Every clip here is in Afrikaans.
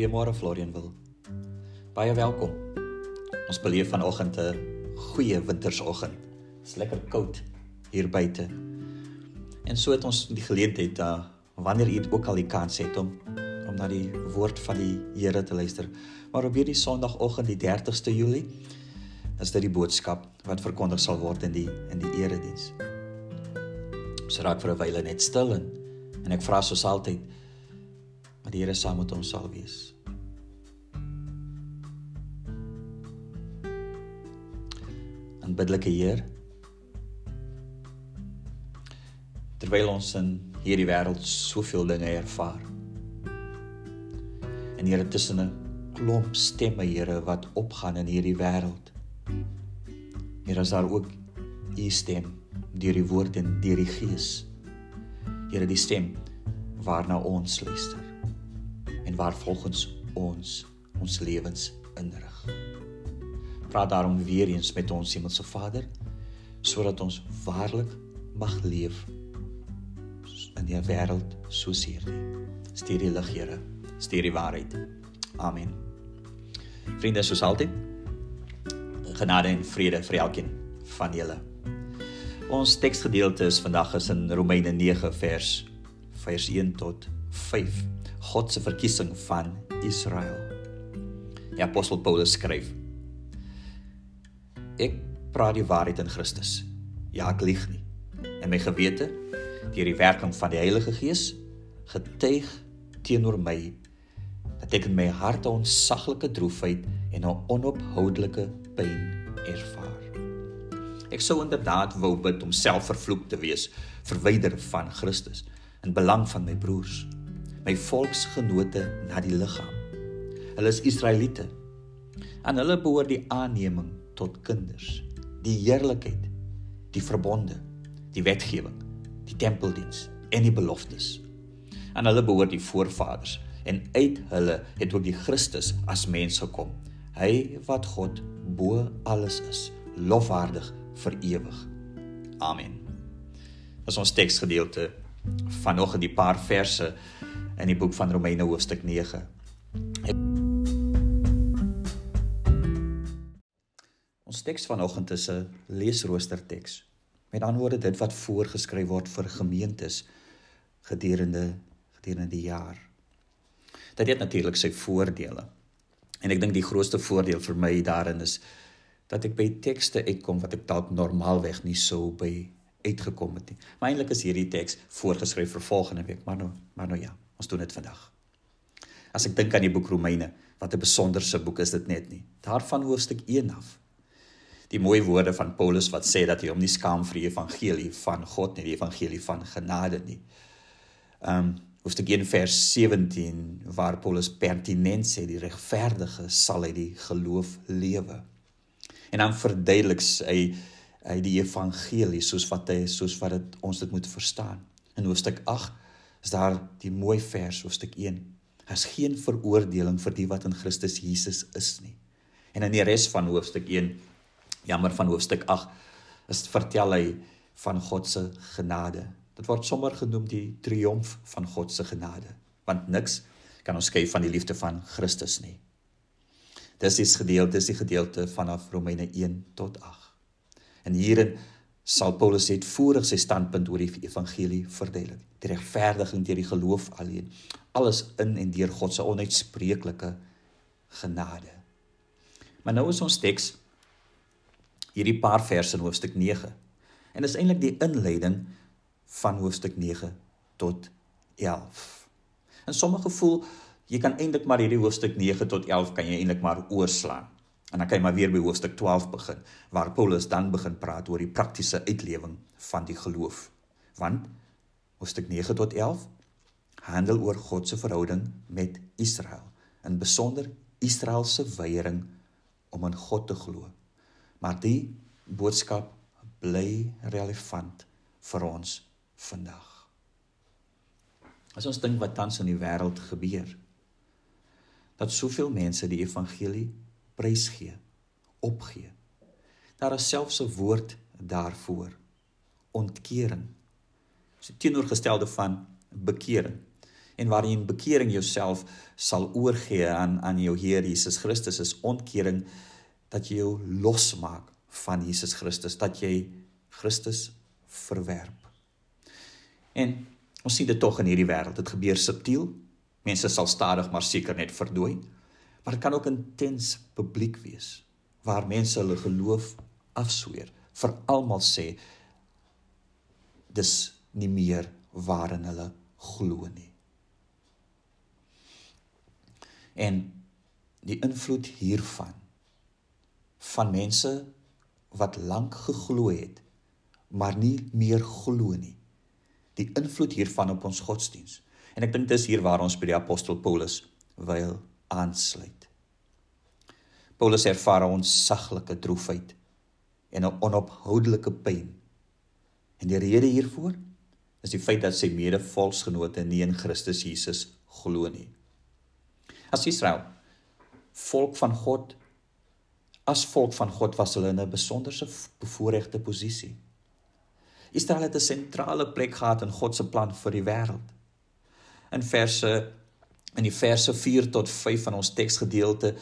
Goeiemôre Florian wil. Baie welkom. Ons beleef vanoggend 'n goeie wintersoggend. Dit's lekker koud hier buite. En so het ons die geleentheid da uh, wanneer u ook al die kans het om om na die woord van die Here te luister. Maar op hierdie Sondagoggend die 30ste Julie is dit die boodskap wat verkondig sal word in die in die erediens. Ons raak vir 'n wyle net stil en, en ek vra soos altyd dat die Here saam met ons sal wees. Aanbiddelike Heer. Terwyl ons in hierdie wêreld soveel dinge ervaar. En Here tussen 'n klomp stemme, Here, wat opgaan in hierdie wêreld. Here, is daar ook U stem deur die woord en deur die gees. Here, die stem waarna ons luister waar volgens ons ons lewens inrig. Praat daarom weer eens met ons Hemelse Vader sodat ons waarlik mag leef in die wêreld soos hierdie. Stuur die lig, Here. Stuur die waarheid. Amen. Vriende, soos altyd, genade en vrede vir elkeen van julle. Ons teksgedeelte is vandag is in Romeine 9 vers vers 1 tot 5. God se verkiesing van Israel. Die apostel Paulus skryf: Ek praat die waarheid in Christus. Ja, ek lieg nie. En my gewete, deur die werking van die Heilige Gees, getuig teenoor my dat ek in my hart 'n onsaglike droefheid en 'n onophoudelike pyn ervaar. Ek sou inderdaad wou bid om self vervloek te wees, verwyder van Christus in belang van my broers my volksgenote na die liggaam. Hulle is Israeliete. Aan hulle behoort die aanneming tot kinders, die heerlikheid, die verbonde, die wetgewing, die tempeldiens en die beloftes. Aan hulle behoort die voorvaders en uit hulle het ook die Christus as mens gekom. Hy wat God bo alles is, lofwaardig vir ewig. Amen. As ons teksgedeelte vanoggend die paar verse in die boek van Romeine hoofstuk 9. Ons teks vanoggend is 'n leesrooster teks. Met ander woorde dit wat voorgeskryf word vir gemeentes gedurende gedurende die jaar. Dit het natuurlik sy voordele. En ek dink die grootste voordeel vir my daarin is dat ek by tekste uitkom wat ek dalk normaalweg nie sou by uitgekom het nie. Maar eintlik is hierdie teks voorgeskryf vir volgende week, maar nou, maar nou ja. Ons doen dit vandag. As ek dink aan die boek Romeine, wat 'n besonderse boek is dit net nie. Daarvan hoofstuk 1 af. Die mooi woorde van Paulus wat sê dat hy hom nie skaam vir die evangelie van God nie, die evangelie van genade nie. Um hoofstuk 1 vers 17 waar Paulus pertinent sê die regverdige sal uit die geloof lewe. En dan verduidelik hy hy die evangelie soos wat hy soos wat dit ons dit moet verstaan. In hoofstuk is daar die mooi vers hoofstuk 1. Daar's geen veroordeling vir die wat in Christus Jesus is nie. En in die res van hoofstuk 1, jammer van hoofstuk 8, is vertel hy van God se genade. Dit word sommer genoem die triomf van God se genade, want niks kan ons skei van die liefde van Christus nie. Dis is gedeelte, dis die gedeelte vanaf Romeine 1 tot 8. En hierin sal Paulus het voorig sy standpunt oor die evangelie verduidelik. Die regverdiging deur die geloof alleen. Alles in en deur God se onuitspreeklike genade. Maar nou is ons teks hierdie paar verse in hoofstuk 9. En dis eintlik die inleiding van hoofstuk 9 tot 11. En sommige voel jy kan eintlik maar hierdie hoofstuk 9 tot 11 kan jy eintlik maar oorslaan. En dan kan jy maar weer by hoofstuk 12 begin waar Paulus dan begin praat oor die praktiese uitlewing van die geloof. Want hoofstuk 9 tot 11 handel oor God se verhouding met Israel, in besonder Israel se weiering om in God te glo. Maar die boodskap bly relevant vir ons vandag. As ons dink wat tans in die wêreld gebeur, dat soveel mense die evangelie prys gee, opgee. Daar is selfs 'n woord daarvoor. Ontkering. Dis die teenoorgestelde van bekering. en waarin bekering jouself sal oorgee aan aan jou Here Jesus Christus is ontkering dat jy jou losmaak van Jesus Christus, dat jy Christus verwerp. En ons sien dit tog in hierdie wêreld. Dit gebeur subtiel. Mense sal stadig maar seker net verdooi. Maar dit kan ook intens publiek wees waar mense hulle geloof afsweer, vir almal sê dis nie meer waarin hulle glo nie. En die invloed hiervan van mense wat lank geglo het maar nie meer glo nie. Die invloed hiervan op ons godsdiens. En ek dink dis hier waar ons by die apostel Paulus wil aansluit. Paulus ervaar ons saglike droefheid en 'n onophoudelike pyn. En die rede hiervoor is die feit dat sy mede-volksgenote nie in Christus Jesus glo nie. As Israel volk van God as volk van God was hulle in 'n besonderse bevoordeelde posisie. Israel het 'n sentrale plek gehad in God se plan vir die wêreld. In verse in die verse 4 tot 5 van ons teksgedeelte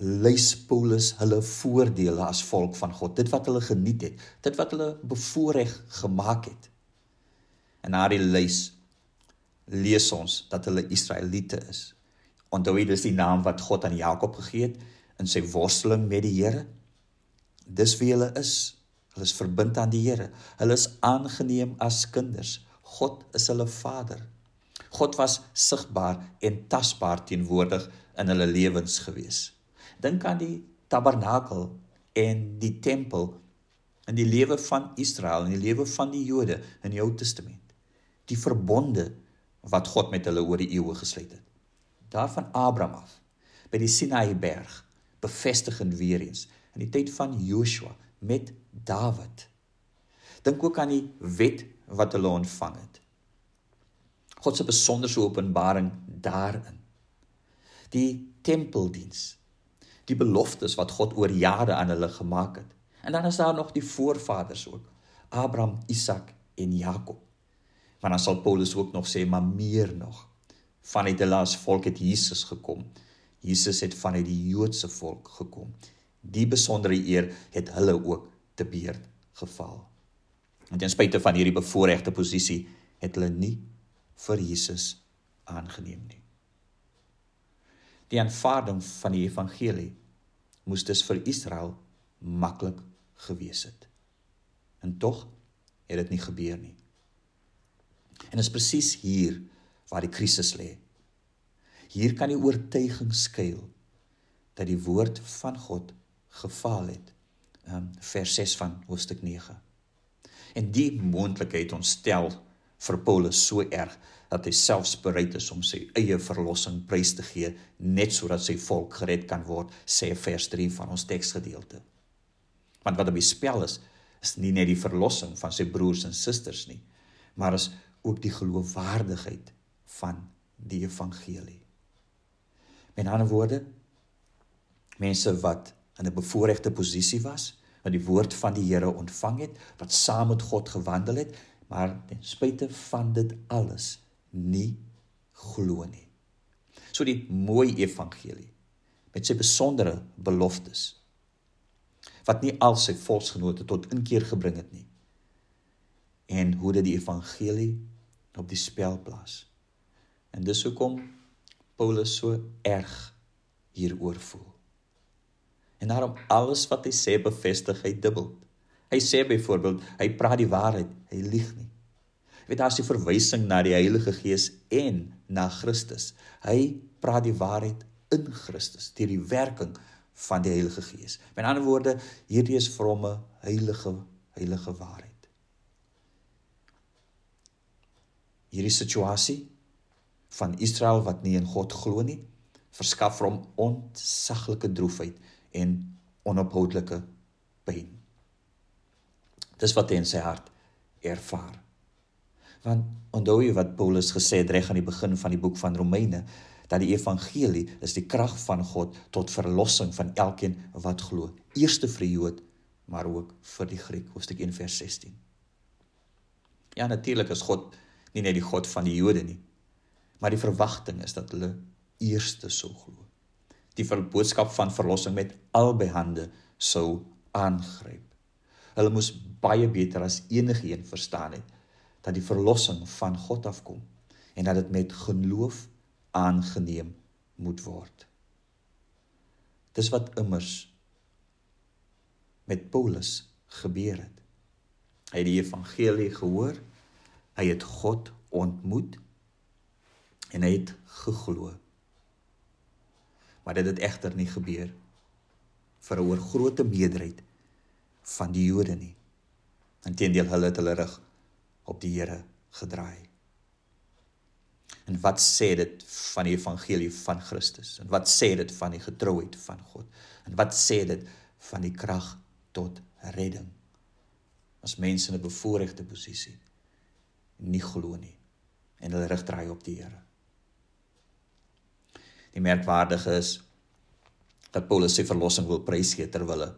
lys Paulus hulle voordele as volk van God, dit wat hulle geniet het, dit wat hulle bevoordeel gemaak het. En na die lys lees ons dat hulle Israeliete is. Onthou jy dis die naam wat God aan Jakob gegee het in sy worsteling met die Here? Dis wie hulle is. Hulle is verbind aan die Here. Hulle is aangeneem as kinders. God is hulle Vader. God was sigbaar en tasbaar teenwoordig in hulle lewens gewees. Dink aan die tabernakel en die tempel in die lewe van Israel en die lewe van die Jode in die Ou Testament. Die verbonde wat God met hulle oor die eeue gesluit het daarvan Abraham af by die Sinaï berg bevestigend weer eens in die tyd van Joshua met Dawid dink ook aan die wet wat hulle ontvang het God se besonderse openbaring daarin die tempeldiens die beloftes wat God oor jare aan hulle gemaak het en dan is daar nog die voorvaders ook Abraham Isak en Jakob want dan sal Paulus ook nog sê maar meer nog vanuit hulle as volk het Jesus gekom. Jesus het vanuit die Joodse volk gekom. Die besondere eer het hulle ook te beurt geval. En ten spyte van hierdie bevoordeelde posisie het hulle nie vir Jesus aangeneem nie. Die aanvaarding van die evangelie moes dus vir Israel maklik gewees het. En tog het dit nie gebeur nie. En dit is presies hier waar die krisis lê. Hier kan die oortuiging skuil dat die woord van God gefaal het. Um vers 6 van hoofstuk 9. En die moontlikheid ontstel vir Paulus so erg dat hy selfs bereid is om sy eie verlossing prys te gee net sodat sy volk gered kan word, sê vers 3 van ons teksgedeelte. Want wat op die spel is, is nie net die verlossing van sy broers en susters nie, maar is ook die geloofwaardigheid van die evangelie. Met ander woorde, mense wat in 'n bevoordeelde posisie was, wat die woord van die Here ontvang het, wat saam met God gewandel het, maar ten spyte van dit alles nie glo nie. So die mooi evangelie met sy besondere beloftes wat nie al sy volksgenote tot inkeer gebring het nie. En hoe dit die evangelie op die spel plaas. En dis hoekom Paulus so erg hieroor voel. En daarom alles wat hy sê bevestig hy dubbel. Hy sê byvoorbeeld, hy praat die waarheid, hy lieg nie. Jy weet daar's die verwysing na die Heilige Gees en na Christus. Hy praat die waarheid in Christus deur die werking van die Heilige Gees. Met ander woorde, hierdie is 'n heilige heilige waarheid. Hierdie situasie van Israel wat nie in God glo nie, verskaf hom ontsaglike droefheid en onophoudelike pyn. Dis wat hy in sy hart ervaar. Want onthou jy wat Paulus gesê het reg aan die begin van die boek van Romeine dat die evangelie is die krag van God tot verlossing van elkeen wat glo. Eerste vir die Jood, maar ook vir die Griek, hoofstuk 1 vers 16. Ja, natuurlik is God nie net die God van die Jode nie, maar die verwagting is dat hulle eerste sou glo. Die boodskap van verlossing met albei hande sou aangryp. Hulle moes baie beter as enige een verstaan het dat die verlossing van God afkom en dat dit met geloof aangeneem moet word. Dis wat immers met Paulus gebeur het. Hy het die evangelie gehoor, hy het God ontmoet en hy het geglo. Maar dit het egter nie gebeur vir 'n oorgrootte meerderheid van die Jode nie. Inteendeel hulle het hulle rug op die Here gedraai. En wat sê dit van die evangelie van Christus? En wat sê dit van die getrouheid van God? En wat sê dit van die krag tot redding? As mense in 'n bevoordeelde posisie nie glo nie en hulle rug draai op die Here. Die merkwaardige is dat Paulus sy verlossing wil prys gee ter wille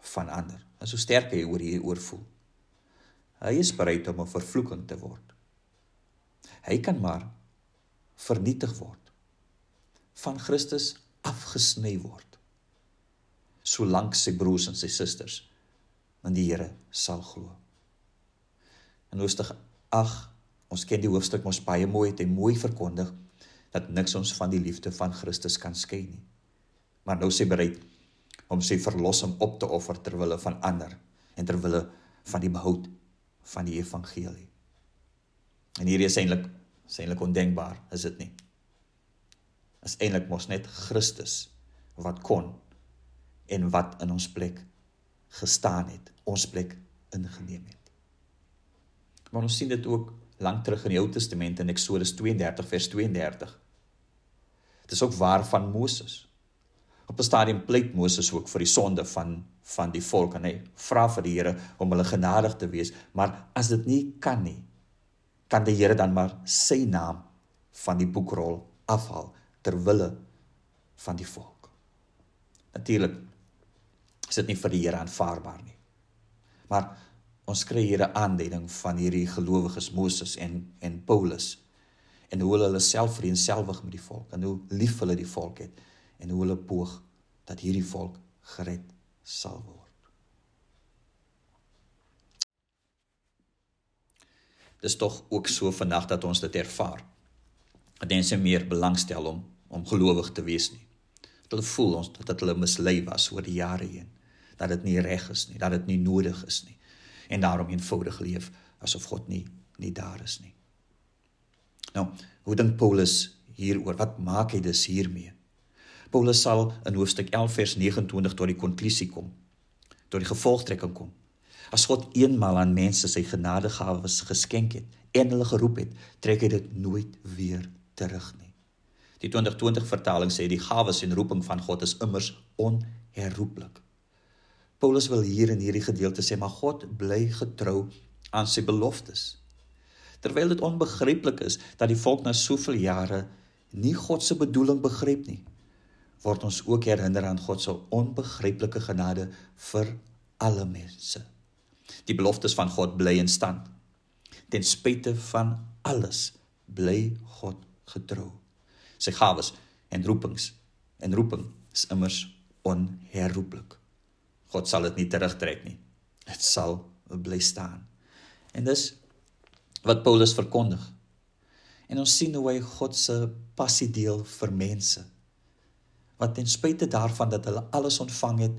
van ander. En so sterk hy oor hier oor voel. Hy is bereid om 'n vervloeking te word. Hy kan maar vernietig word. Van Christus afgesny word. Solank sy broers en sy susters in die Here sal glo. En hoofstuk 8, ons ken die hoofstuk mos baie mooi, het hy mooi verkondig dat niks ons van die liefde van Christus kan skei nie. Maar nou sê bereid om sy verlossing op te offer ter wille van ander en ter wille van die behoud van die evangelie. En hierdie is eintlik is eintlik ondenkbaar, is dit nie? Is eintlik mos net Christus wat kon en wat in ons plek gestaan het, ons plek ingeneem het. Maar ons sien dit ook lank terug in die Ou Testament in Eksodus 32 vers 32. Dit is ook waar van Moses. Op 'n stadium pleit Moses ook vir die sonde van van die volk en hy vra vir die Here om hulle genadig te wees, maar as dit nie kan nie, kan die Here dan maar sy naam van die boekrol afhaal ter wille van die volk. Natuurlik is dit nie vir die Here aanvaarbaar nie. Maar ons kry hier 'n aanduiding van hierdie gelowiges Moses en en Paulus en hoe hulle hulle self vereenselwig met die volk en hoe lief hulle die volk het en hoe hulle poog dat hierdie volk gered sal word. Dis tog ook so vandag dat ons dit ervaar. Dat mense meer belangstel om om gelowig te wees nie. Dat hulle voel ons dat hulle mislei was oor die jare heen. Dat dit nie reg is nie, dat dit nie nodig is nie en daarom eenvoudig leef asof God nie nie daar is nie. Nou, hoe dink Paulus hieroor? Wat maak hy dus hiermee? Paulus sal in hoofstuk 11 vers 29 tot die konklusie kom, tot die gevolgtrekking kom. As God eenmal aan mense sy genadegawes geskenk het en hulle geroep het, trek hy dit nooit weer terug nie. Die 2020 vertaling sê die gawes en roeping van God is immers onherroepelik. Paulus wil hier in hierdie gedeelte sê maar God bly getrou aan sy beloftes. Terwyl dit onbegryplik is dat die volk na soveel jare nie God se bedoeling begryp nie, word ons ook herinner aan God se onbegryplike genade vir alle mense. Die beloftes van God bly in stand. Ten spyte van alles bly God getrou. Sy gawes en roepings en roeping is immers onherroepelik. God sal dit nie terugtrek nie. Dit sal bly staan. En dis wat Paulus verkondig. En ons sien hoe hy God se passie deel vir mense. Wat ten spyte daarvan dat hulle alles ontvang het,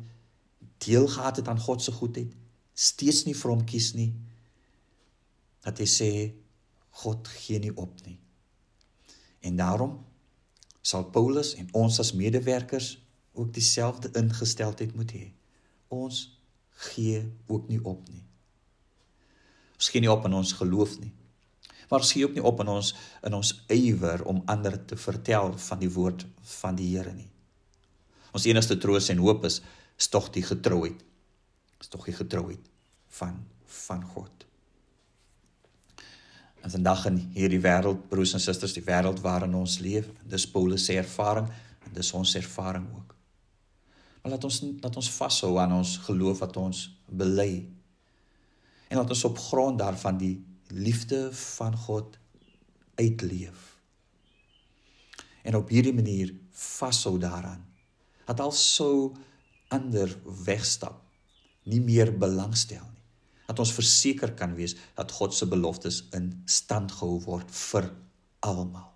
deel gehad het aan God se goedheid, steeds nie vir hom kies nie. Dat hy sê God gee nie op nie. En daarom sal Paulus en ons as medewerkers ook dieselfde ingesteldheid moet hê ons gee ook nie op nie. Ons gee nie op in ons geloof nie. Maar ons gee ook nie op in ons in ons ywer om ander te vertel van die woord van die Here nie. Ons enigste troos en hoop is is tog die getrouheid. Is tog die getrouheid van van God. En vandag in hierdie wêreld, broers en susters, die wêreld waarin ons leef, dis Paulus se ervaring en dis ons ervaring ook. Maar laat ons laat ons vashou aan ons geloof wat ons bely. En laat ons op grond daarvan die liefde van God uitleef. en op hierdie manier vashou daaraan. Dat al sou ander wegstap, nie meer belangstel nie. Dat ons verseker kan wees dat God se beloftes in stand gehou word vir almal.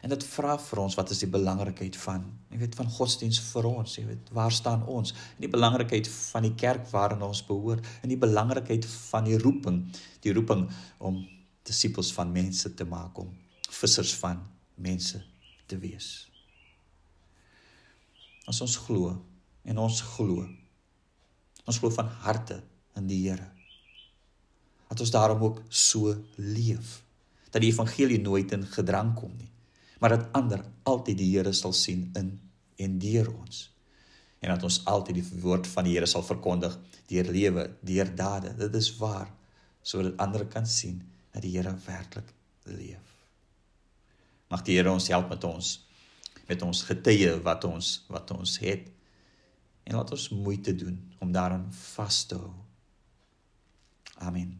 En dit vra vir ons wat is die belangrikheid van, jy weet van godsdiens vir ons, jy weet, waar staan ons? En die belangrikheid van die kerk waarin ons behoort en die belangrikheid van die roeping, die roeping om disippels van mense te maak om vissers van mense te wees. As ons glo en ons glo. Ons glo van harte in die Here. Dat ons daarom ook so leef dat die evangelie nooit in gedrang kom nie maar dat ander altyd die Here sal sien in en deur ons. En dat ons altyd die woord van die Here sal verkondig deur lewe, deur dade. Dit is waar sodat ander kan sien dat die Here werklik leef. Mag die Here ons help met ons met ons getuie wat ons wat ons het en laat ons moeite doen om daaraan vas te hou. Amen.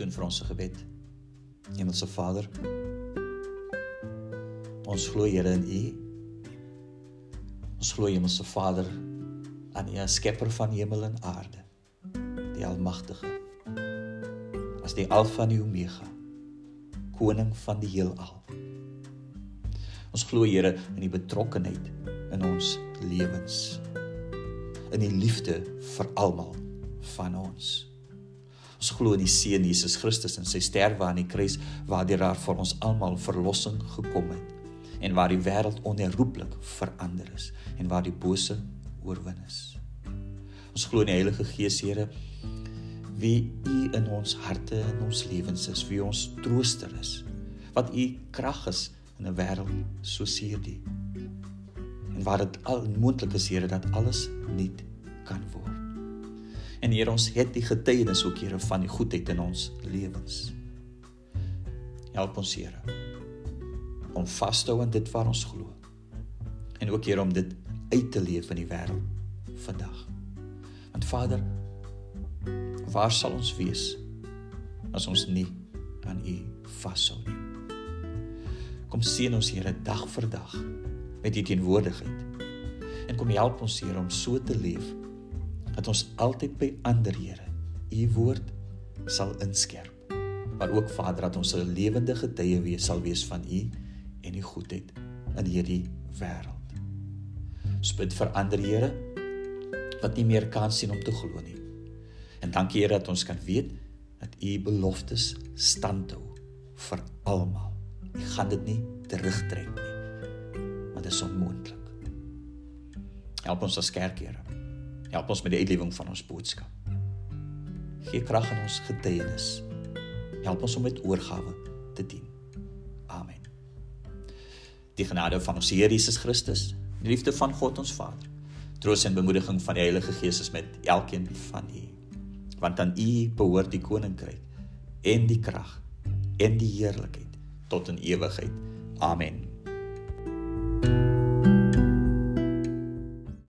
doen vir ons se gebed. Hemelse Vader, ons glo Here in U. Ons glo Hemelse Vader aan as skepper van hemel en aarde, die almagtige. As die Alfa en die Omega, koning van die heelal. Ons glo Here in die betrokkenheid in ons lewens. In die liefde vir almal van ons. Ons glo in die Seun Jesus Christus en sy sterwe aan die kruis waardeur daar vir ons almal verlossing gekom het en waar die wêreld onherroepelik verander is en waar die bose oorwin is. Ons glo in die Heilige Gees, Here, wie U in ons harte en ons lewens is, wie ons trooster is, wat U krag is in 'n wêreld so seer die. En waar dit al moontlik is, Here, dat alles nuut kan word. En Here, ons het die getuienis ook Here van die goedheid in ons lewens. Help ons Here om vas te hou aan dit waar ons glo. En ook Here om dit uit te leef in die wêreld vandag. Want Vader, waar sal ons wees as ons nie aan U vashou nie? Kom seën ons Here dag vir dag met U teenwoordigheid. En kom help ons Here om so te leef dat ons altyd by ander Here u woord sal inskerp. Maar ook Vader dat ons 'n lewende getuie wees sal wees van u en u goedheid in hierdie wêreld. Spit vir ander Here wat nie meer kan sien om te glo nie. En dankie Here dat ons kan weet dat u beloftes stand hou vir almal. U gaan dit nie terugtrek nie. Maar dit is onmoontlik. Help ons as kerk, Here Help ons met die uitlewing van ons boodskap. Gee krag aan ons getuienis. Help ons om met oorgawe te dien. Amen. Die genade van ons Here Jesus Christus, die liefde van God ons Vader, troos en bemoediging van die Heilige Gees is met elkeen van u. Want aan u behoort die koninkryk en die krag en die heerlikheid tot in ewigheid. Amen.